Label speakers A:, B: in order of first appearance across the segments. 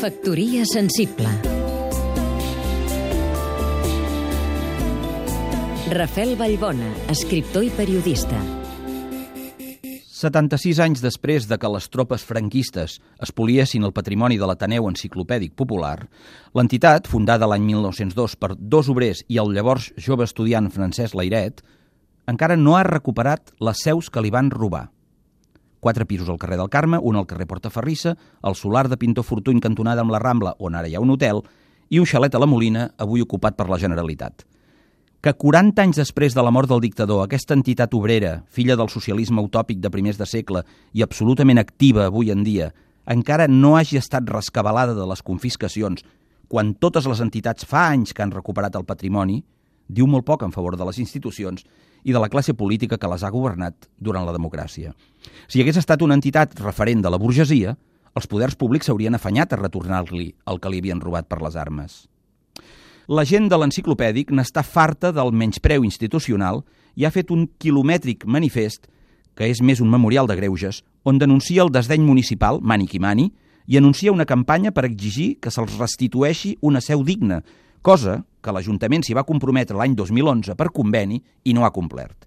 A: Factoria sensible Rafel Vallbona, escriptor i periodista
B: 76 anys després de que les tropes franquistes espoliessin el patrimoni de l'Ateneu Enciclopèdic Popular, l'entitat, fundada l'any 1902 per dos obrers i el llavors jove estudiant Francesc Lairet, encara no ha recuperat les seus que li van robar. Quatre pisos al carrer del Carme, un al carrer Portaferrissa, el solar de Pintor Fortuny cantonada amb la Rambla, on ara hi ha un hotel, i un xalet a la Molina, avui ocupat per la Generalitat. Que 40 anys després de la mort del dictador, aquesta entitat obrera, filla del socialisme utòpic de primers de segle i absolutament activa avui en dia, encara no hagi estat rescabalada de les confiscacions, quan totes les entitats fa anys que han recuperat el patrimoni, diu molt poc en favor de les institucions i de la classe política que les ha governat durant la democràcia. Si hagués estat una entitat referent de la burgesia, els poders públics s'haurien afanyat a retornar-li el que li havien robat per les armes. La gent de l'enciclopèdic n'està farta del menyspreu institucional i ha fet un quilomètric manifest, que és més un memorial de greuges, on denuncia el desdeny municipal, mani qui mani, i anuncia una campanya per exigir que se'ls restitueixi una seu digna, cosa que l'Ajuntament s'hi va comprometre l'any 2011 per conveni i no ha complert.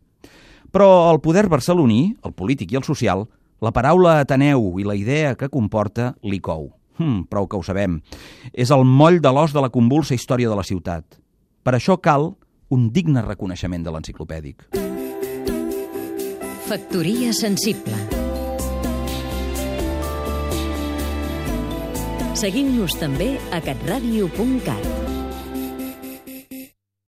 B: Però el poder barceloní, el polític i el social, la paraula Ateneu i la idea que comporta li cou. Hm, prou que ho sabem. És el moll de l'os de la convulsa història de la ciutat. Per això cal un digne reconeixement de l'enciclopèdic.
A: Factoria sensible Seguim-nos també a catradio.cat